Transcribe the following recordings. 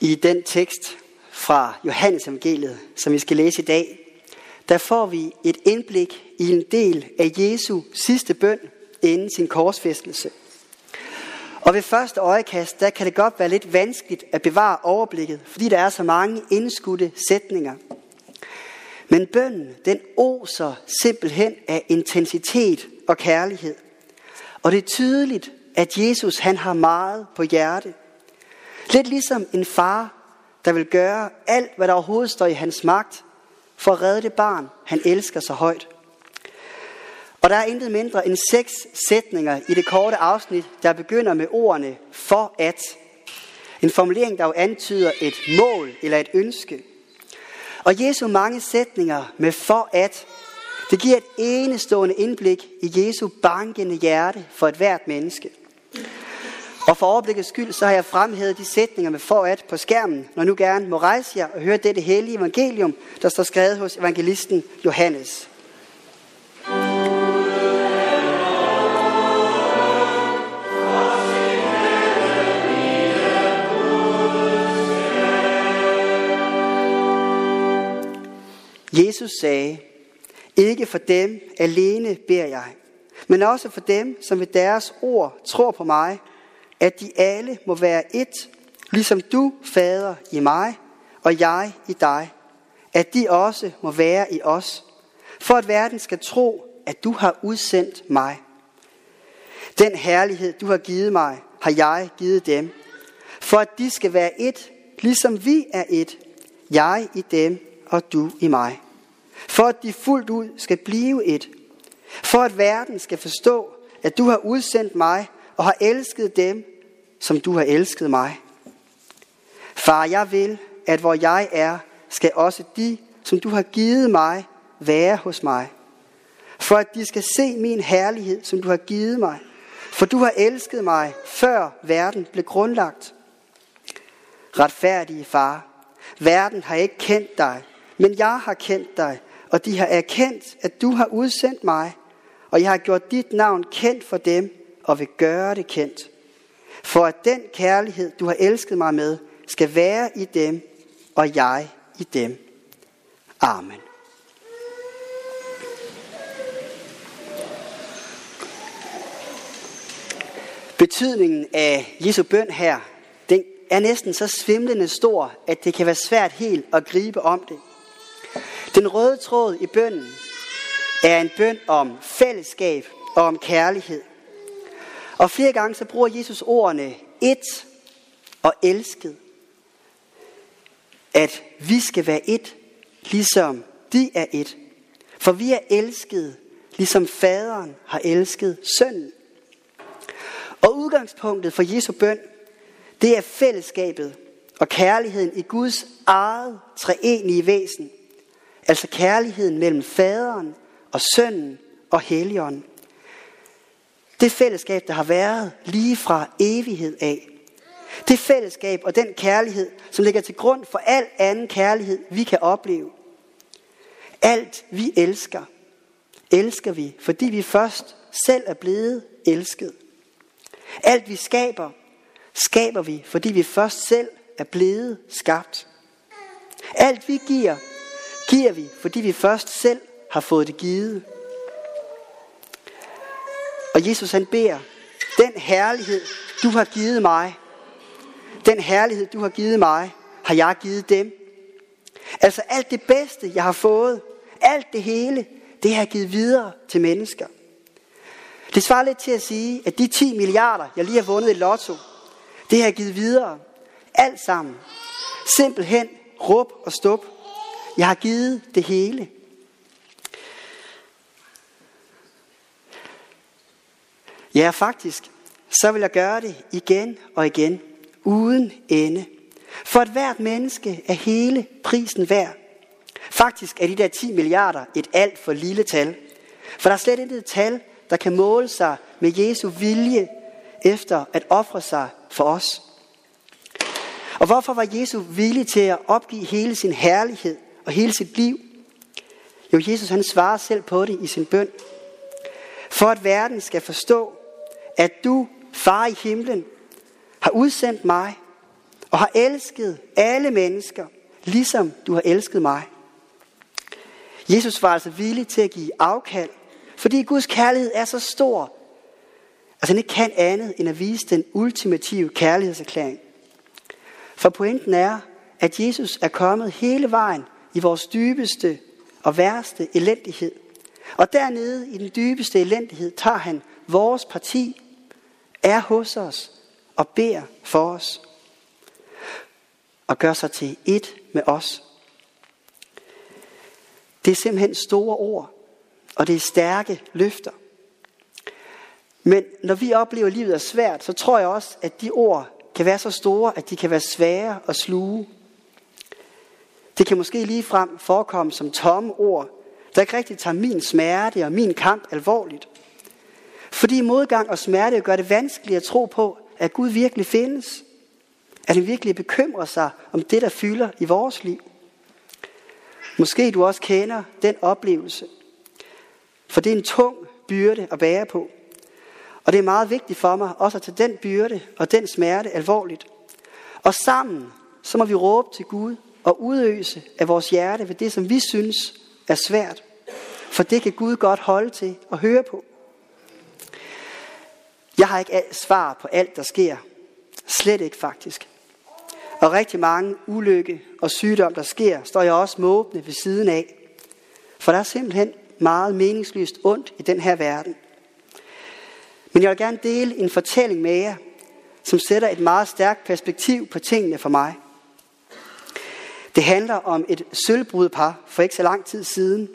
I den tekst fra Johannes evangeliet, som vi skal læse i dag, der får vi et indblik i en del af Jesu sidste bøn inden sin korsfæstelse. Og ved første øjekast, der kan det godt være lidt vanskeligt at bevare overblikket, fordi der er så mange indskudte sætninger. Men bønnen, den oser simpelthen af intensitet og kærlighed. Og det er tydeligt, at Jesus han har meget på hjerte. Lidt ligesom en far, der vil gøre alt, hvad der overhovedet står i hans magt, for at redde det barn, han elsker så højt. Og der er intet mindre end seks sætninger i det korte afsnit, der begynder med ordene for at. En formulering, der jo antyder et mål eller et ønske. Og Jesu mange sætninger med for at, det giver et enestående indblik i Jesu bankende hjerte for et hvert menneske. Og for overblikets skyld, så har jeg fremhævet de sætninger med forat på skærmen, når nu gerne må rejse jer og høre dette hellige evangelium, der står skrevet hos evangelisten Johannes. Jesus sagde, ikke for dem alene beder jeg, men også for dem, som ved deres ord tror på mig, at de alle må være et, ligesom du, Fader, i mig, og jeg i dig, at de også må være i os, for at verden skal tro, at du har udsendt mig. Den herlighed, du har givet mig, har jeg givet dem, for at de skal være et, ligesom vi er et, jeg i dem og du i mig. For at de fuldt ud skal blive et, for at verden skal forstå, at du har udsendt mig og har elsket dem, som du har elsket mig. Far, jeg vil, at hvor jeg er, skal også de, som du har givet mig, være hos mig. For at de skal se min herlighed, som du har givet mig. For du har elsket mig, før verden blev grundlagt. Retfærdige far, verden har ikke kendt dig, men jeg har kendt dig, og de har erkendt, at du har udsendt mig, og jeg har gjort dit navn kendt for dem, og vil gøre det kendt for at den kærlighed, du har elsket mig med, skal være i dem, og jeg i dem. Amen. Betydningen af Jesu bøn her, den er næsten så svimlende stor, at det kan være svært helt at gribe om det. Den røde tråd i bønnen er en bøn om fællesskab og om kærlighed. Og flere gange så bruger Jesus ordene et og elsket. At vi skal være et, ligesom de er et. For vi er elsket, ligesom faderen har elsket sønnen. Og udgangspunktet for Jesu bøn, det er fællesskabet og kærligheden i Guds eget treenige væsen. Altså kærligheden mellem faderen og sønnen og helligånden. Det fællesskab, der har været lige fra evighed af. Det fællesskab og den kærlighed, som ligger til grund for al anden kærlighed, vi kan opleve. Alt vi elsker, elsker vi, fordi vi først selv er blevet elsket. Alt vi skaber, skaber vi, fordi vi først selv er blevet skabt. Alt vi giver, giver vi, fordi vi først selv har fået det givet. Og Jesus han beder, den herlighed, du har givet mig, den herlighed, du har givet mig, har jeg givet dem. Altså alt det bedste, jeg har fået, alt det hele, det har jeg givet videre til mennesker. Det svarer lidt til at sige, at de 10 milliarder, jeg lige har vundet i lotto, det har jeg givet videre. Alt sammen. Simpelthen råb og stop. Jeg har givet det hele. Ja, faktisk, så vil jeg gøre det igen og igen, uden ende. For et hvert menneske er hele prisen værd. Faktisk er de der 10 milliarder et alt for lille tal. For der er slet intet tal, der kan måle sig med Jesu vilje efter at ofre sig for os. Og hvorfor var Jesus villig til at opgive hele sin herlighed og hele sit liv? Jo, Jesus han svarer selv på det i sin bøn. For at verden skal forstå, at du, far i himlen, har udsendt mig, og har elsket alle mennesker, ligesom du har elsket mig. Jesus var altså villig til at give afkald, fordi Guds kærlighed er så stor, at han ikke kan andet end at vise den ultimative kærlighedserklæring. For pointen er, at Jesus er kommet hele vejen i vores dybeste og værste elendighed. Og dernede i den dybeste elendighed tager han vores parti, er hos os og beder for os. Og gør sig til et med os. Det er simpelthen store ord, og det er stærke løfter. Men når vi oplever, at livet er svært, så tror jeg også, at de ord kan være så store, at de kan være svære at sluge. Det kan måske lige frem forekomme som tomme ord, der ikke rigtig tager min smerte og min kamp alvorligt. Fordi modgang og smerte gør det vanskeligt at tro på, at Gud virkelig findes. At han virkelig bekymrer sig om det, der fylder i vores liv. Måske du også kender den oplevelse. For det er en tung byrde at bære på. Og det er meget vigtigt for mig også at tage den byrde og den smerte alvorligt. Og sammen, så må vi råbe til Gud og udøse af vores hjerte ved det, som vi synes er svært. For det kan Gud godt holde til at høre på. Jeg har ikke svar på alt, der sker. Slet ikke faktisk. Og rigtig mange ulykke og sygdom, der sker, står jeg også måbende ved siden af. For der er simpelthen meget meningsløst ondt i den her verden. Men jeg vil gerne dele en fortælling med jer, som sætter et meget stærkt perspektiv på tingene for mig. Det handler om et sølvbrudpar for ikke så lang tid siden,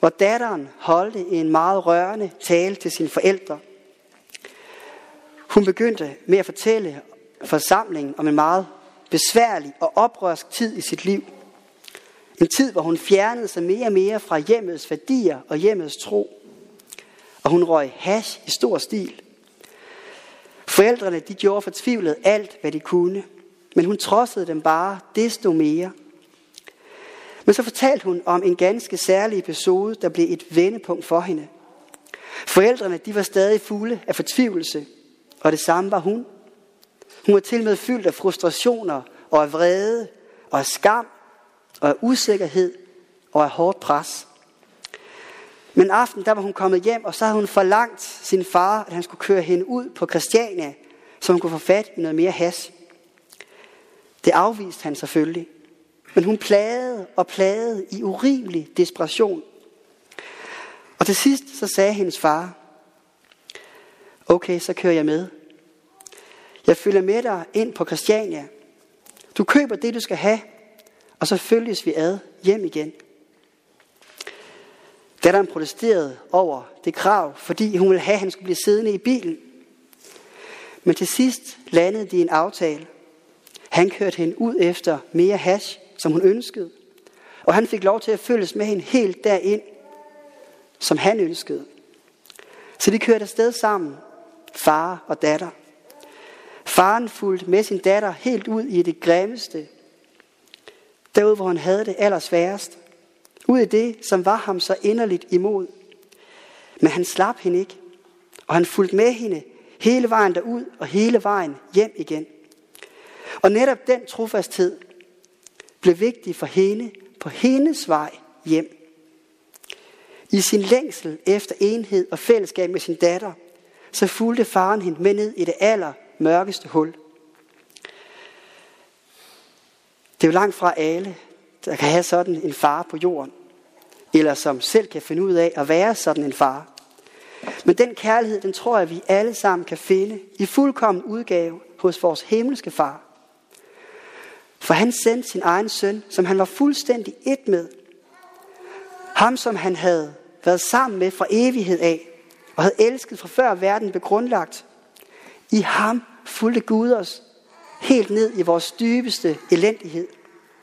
hvor datteren holdte en meget rørende tale til sine forældre. Hun begyndte med at fortælle forsamlingen om en meget besværlig og oprørsk tid i sit liv. En tid, hvor hun fjernede sig mere og mere fra hjemmets værdier og hjemmets tro. Og hun røg hash i stor stil. Forældrene de gjorde fortvivlet alt, hvad de kunne. Men hun trodsede dem bare desto mere. Men så fortalte hun om en ganske særlig episode, der blev et vendepunkt for hende. Forældrene de var stadig fulde af fortvivlelse, og det samme var hun. Hun var til med fyldt af frustrationer og af vrede og af skam og af usikkerhed og af hårdt pres. Men aften der var hun kommet hjem, og så havde hun forlangt sin far, at han skulle køre hende ud på Christiania, så hun kunne få fat i noget mere has. Det afviste han selvfølgelig. Men hun plagede og plagede i urimelig desperation. Og til sidst så sagde hendes far, okay, så kører jeg med. Jeg følger med dig ind på Christiania. Du køber det, du skal have, og så følges vi ad hjem igen. Datteren protesterede over det krav, fordi hun ville have, at han skulle blive siddende i bilen. Men til sidst landede de en aftale. Han kørte hende ud efter mere hash, som hun ønskede. Og han fik lov til at følges med hende helt derind, som han ønskede. Så de kørte afsted sammen, far og datter. Faren fulgte med sin datter helt ud i det grimmeste. Derude, hvor han havde det allersværest. Ud i det, som var ham så inderligt imod. Men han slap hende ikke. Og han fulgte med hende hele vejen derud og hele vejen hjem igen. Og netop den trofasthed blev vigtig for hende på hendes vej hjem. I sin længsel efter enhed og fællesskab med sin datter, så fulgte faren hende med ned i det aller mørkeste hul. Det er jo langt fra alle, der kan have sådan en far på jorden, eller som selv kan finde ud af at være sådan en far. Men den kærlighed, den tror jeg, vi alle sammen kan finde i fuldkommen udgave hos vores himmelske far. For han sendte sin egen søn, som han var fuldstændig et med. Ham, som han havde været sammen med fra evighed af, og havde elsket fra før verden blev grundlagt. I ham fulgte Gud os helt ned i vores dybeste elendighed.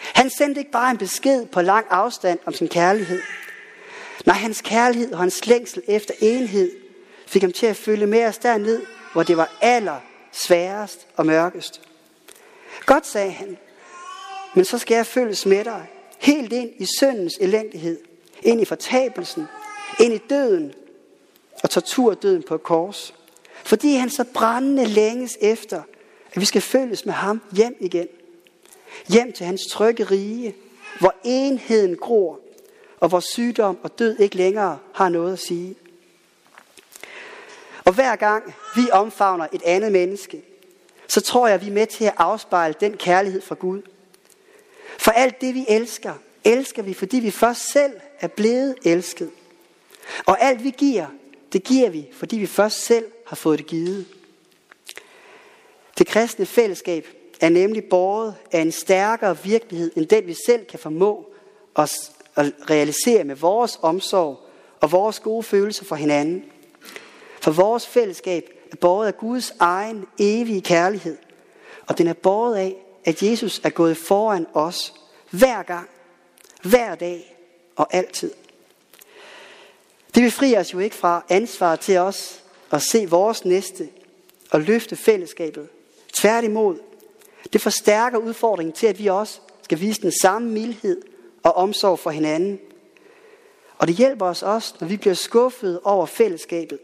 Han sendte ikke bare en besked på lang afstand om sin kærlighed. Nej, hans kærlighed og hans længsel efter enhed fik ham til at følge med os derned, hvor det var aller sværest og mørkest. Godt, sagde han, men så skal jeg følges med dig, helt ind i syndens elendighed, ind i fortabelsen, ind i døden og torturdøden på et kors. Fordi han så brændende længes efter At vi skal følges med ham hjem igen. Hjem til hans trygge rige, hvor enheden gror, og hvor sygdom og død ikke længere har noget at sige. Og hver gang vi omfavner et andet menneske, så tror jeg, at vi er med til at afspejle den kærlighed fra Gud. For alt det, vi elsker, elsker vi, fordi vi først selv er blevet elsket. Og alt vi giver, det giver vi, fordi vi først selv har fået det givet. Det kristne fællesskab er nemlig båret af en stærkere virkelighed, end den vi selv kan formå at realisere med vores omsorg og vores gode følelser for hinanden. For vores fællesskab er båret af Guds egen evige kærlighed. Og den er båret af, at Jesus er gået foran os hver gang, hver dag og altid. Det befrier os jo ikke fra ansvar til os at se vores næste og løfte fællesskabet. Tværtimod, det forstærker udfordringen til, at vi også skal vise den samme mildhed og omsorg for hinanden. Og det hjælper os også, når vi bliver skuffet over fællesskabet.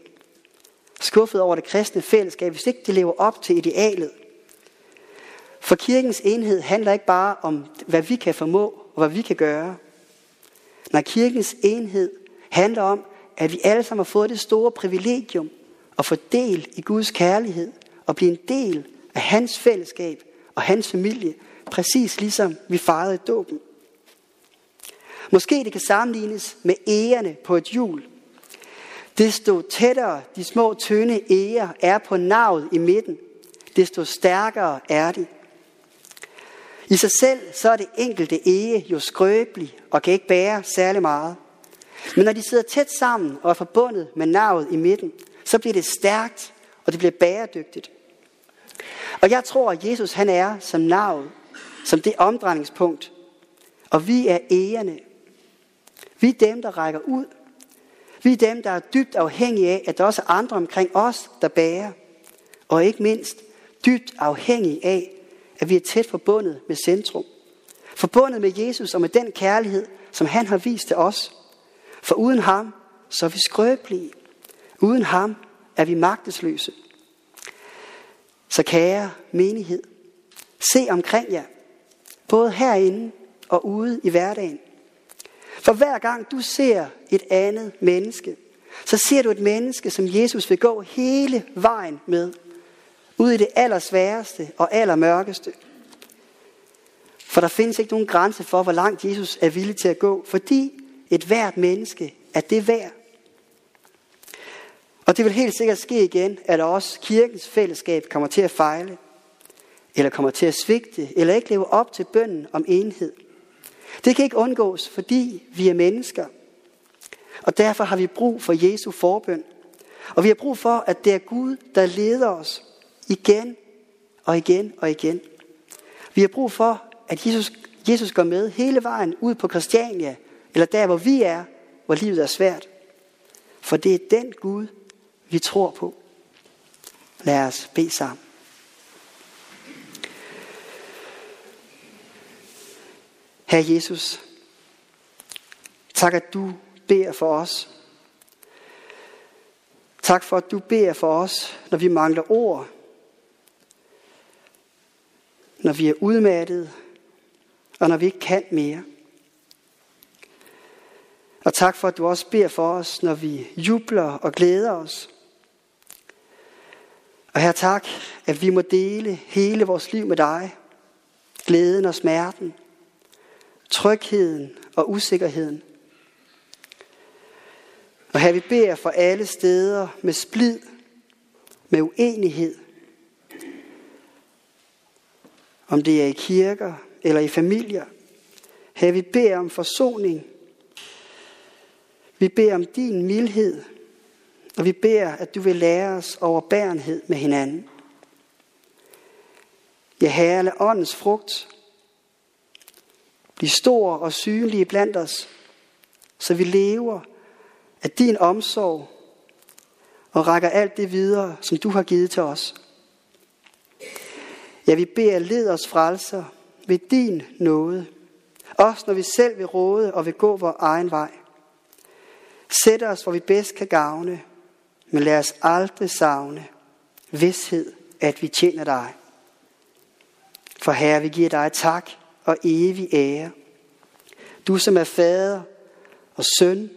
Skuffet over det kristne fællesskab, hvis ikke det lever op til idealet. For kirkens enhed handler ikke bare om, hvad vi kan formå og hvad vi kan gøre. Når kirkens enhed handler om, at vi alle sammen har fået det store privilegium at få del i Guds kærlighed og blive en del af hans fællesskab og hans familie, præcis ligesom vi fejrede dåben. Måske det kan sammenlignes med ægerne på et hjul. Desto tættere de små tynde æger er på navet i midten, desto stærkere er de. I sig selv så er det enkelte ege jo skrøbelig og kan ikke bære særlig meget. Men når de sidder tæt sammen og er forbundet med navet i midten, så bliver det stærkt, og det bliver bæredygtigt. Og jeg tror, at Jesus han er som navet, som det omdrejningspunkt. Og vi er egerne. Vi er dem, der rækker ud. Vi er dem, der er dybt afhængige af, at der også er andre omkring os, der bærer. Og ikke mindst dybt afhængige af, at vi er tæt forbundet med centrum. Forbundet med Jesus og med den kærlighed, som han har vist til os. For uden ham, så er vi skrøbelige. Uden ham er vi magtesløse. Så kære menighed, se omkring jer, både herinde og ude i hverdagen. For hver gang du ser et andet menneske, så ser du et menneske, som Jesus vil gå hele vejen med. Ud i det allersværeste og allermørkeste. For der findes ikke nogen grænse for, hvor langt Jesus er villig til at gå, fordi et hvert menneske er det værd. Og det vil helt sikkert ske igen, at også kirkens fællesskab kommer til at fejle, eller kommer til at svigte, eller ikke leve op til bønden om enhed. Det kan ikke undgås, fordi vi er mennesker. Og derfor har vi brug for Jesu forbøn. Og vi har brug for, at det er Gud, der leder os igen og igen og igen. Vi har brug for, at Jesus, Jesus går med hele vejen ud på Christiania, eller der, hvor vi er, hvor livet er svært. For det er den Gud, vi tror på. Lad os bede sammen. Herre Jesus, tak at du beder for os. Tak for at du beder for os, når vi mangler ord. Når vi er udmattet, og når vi ikke kan mere. Og tak for, at du også beder for os, når vi jubler og glæder os. Og her tak, at vi må dele hele vores liv med dig. Glæden og smerten, trygheden og usikkerheden. Og her vi beder for alle steder med splid, med uenighed. Om det er i kirker eller i familier. Her vi beder om forsoning. Vi beder om din mildhed og vi beder, at du vil lære os overbærenhed med hinanden. Ja, Herre, lad åndens frugt blive stor og synlig blandt os, så vi lever af din omsorg og rækker alt det videre, som du har givet til os. Ja, vi beder, led os frelser ved din nåde. Også når vi selv vil råde og vil gå vores egen vej. Sæt os, hvor vi bedst kan gavne, men lad os aldrig savne vidshed, at vi tjener dig. For Herre, vi giver dig tak og evig ære. Du som er fader og søn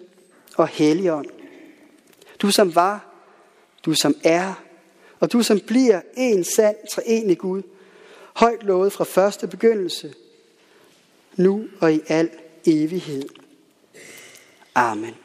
og helligånd. Du som var, du som er, og du som bliver en sand treenig Gud, højt lovet fra første begyndelse, nu og i al evighed. Amen.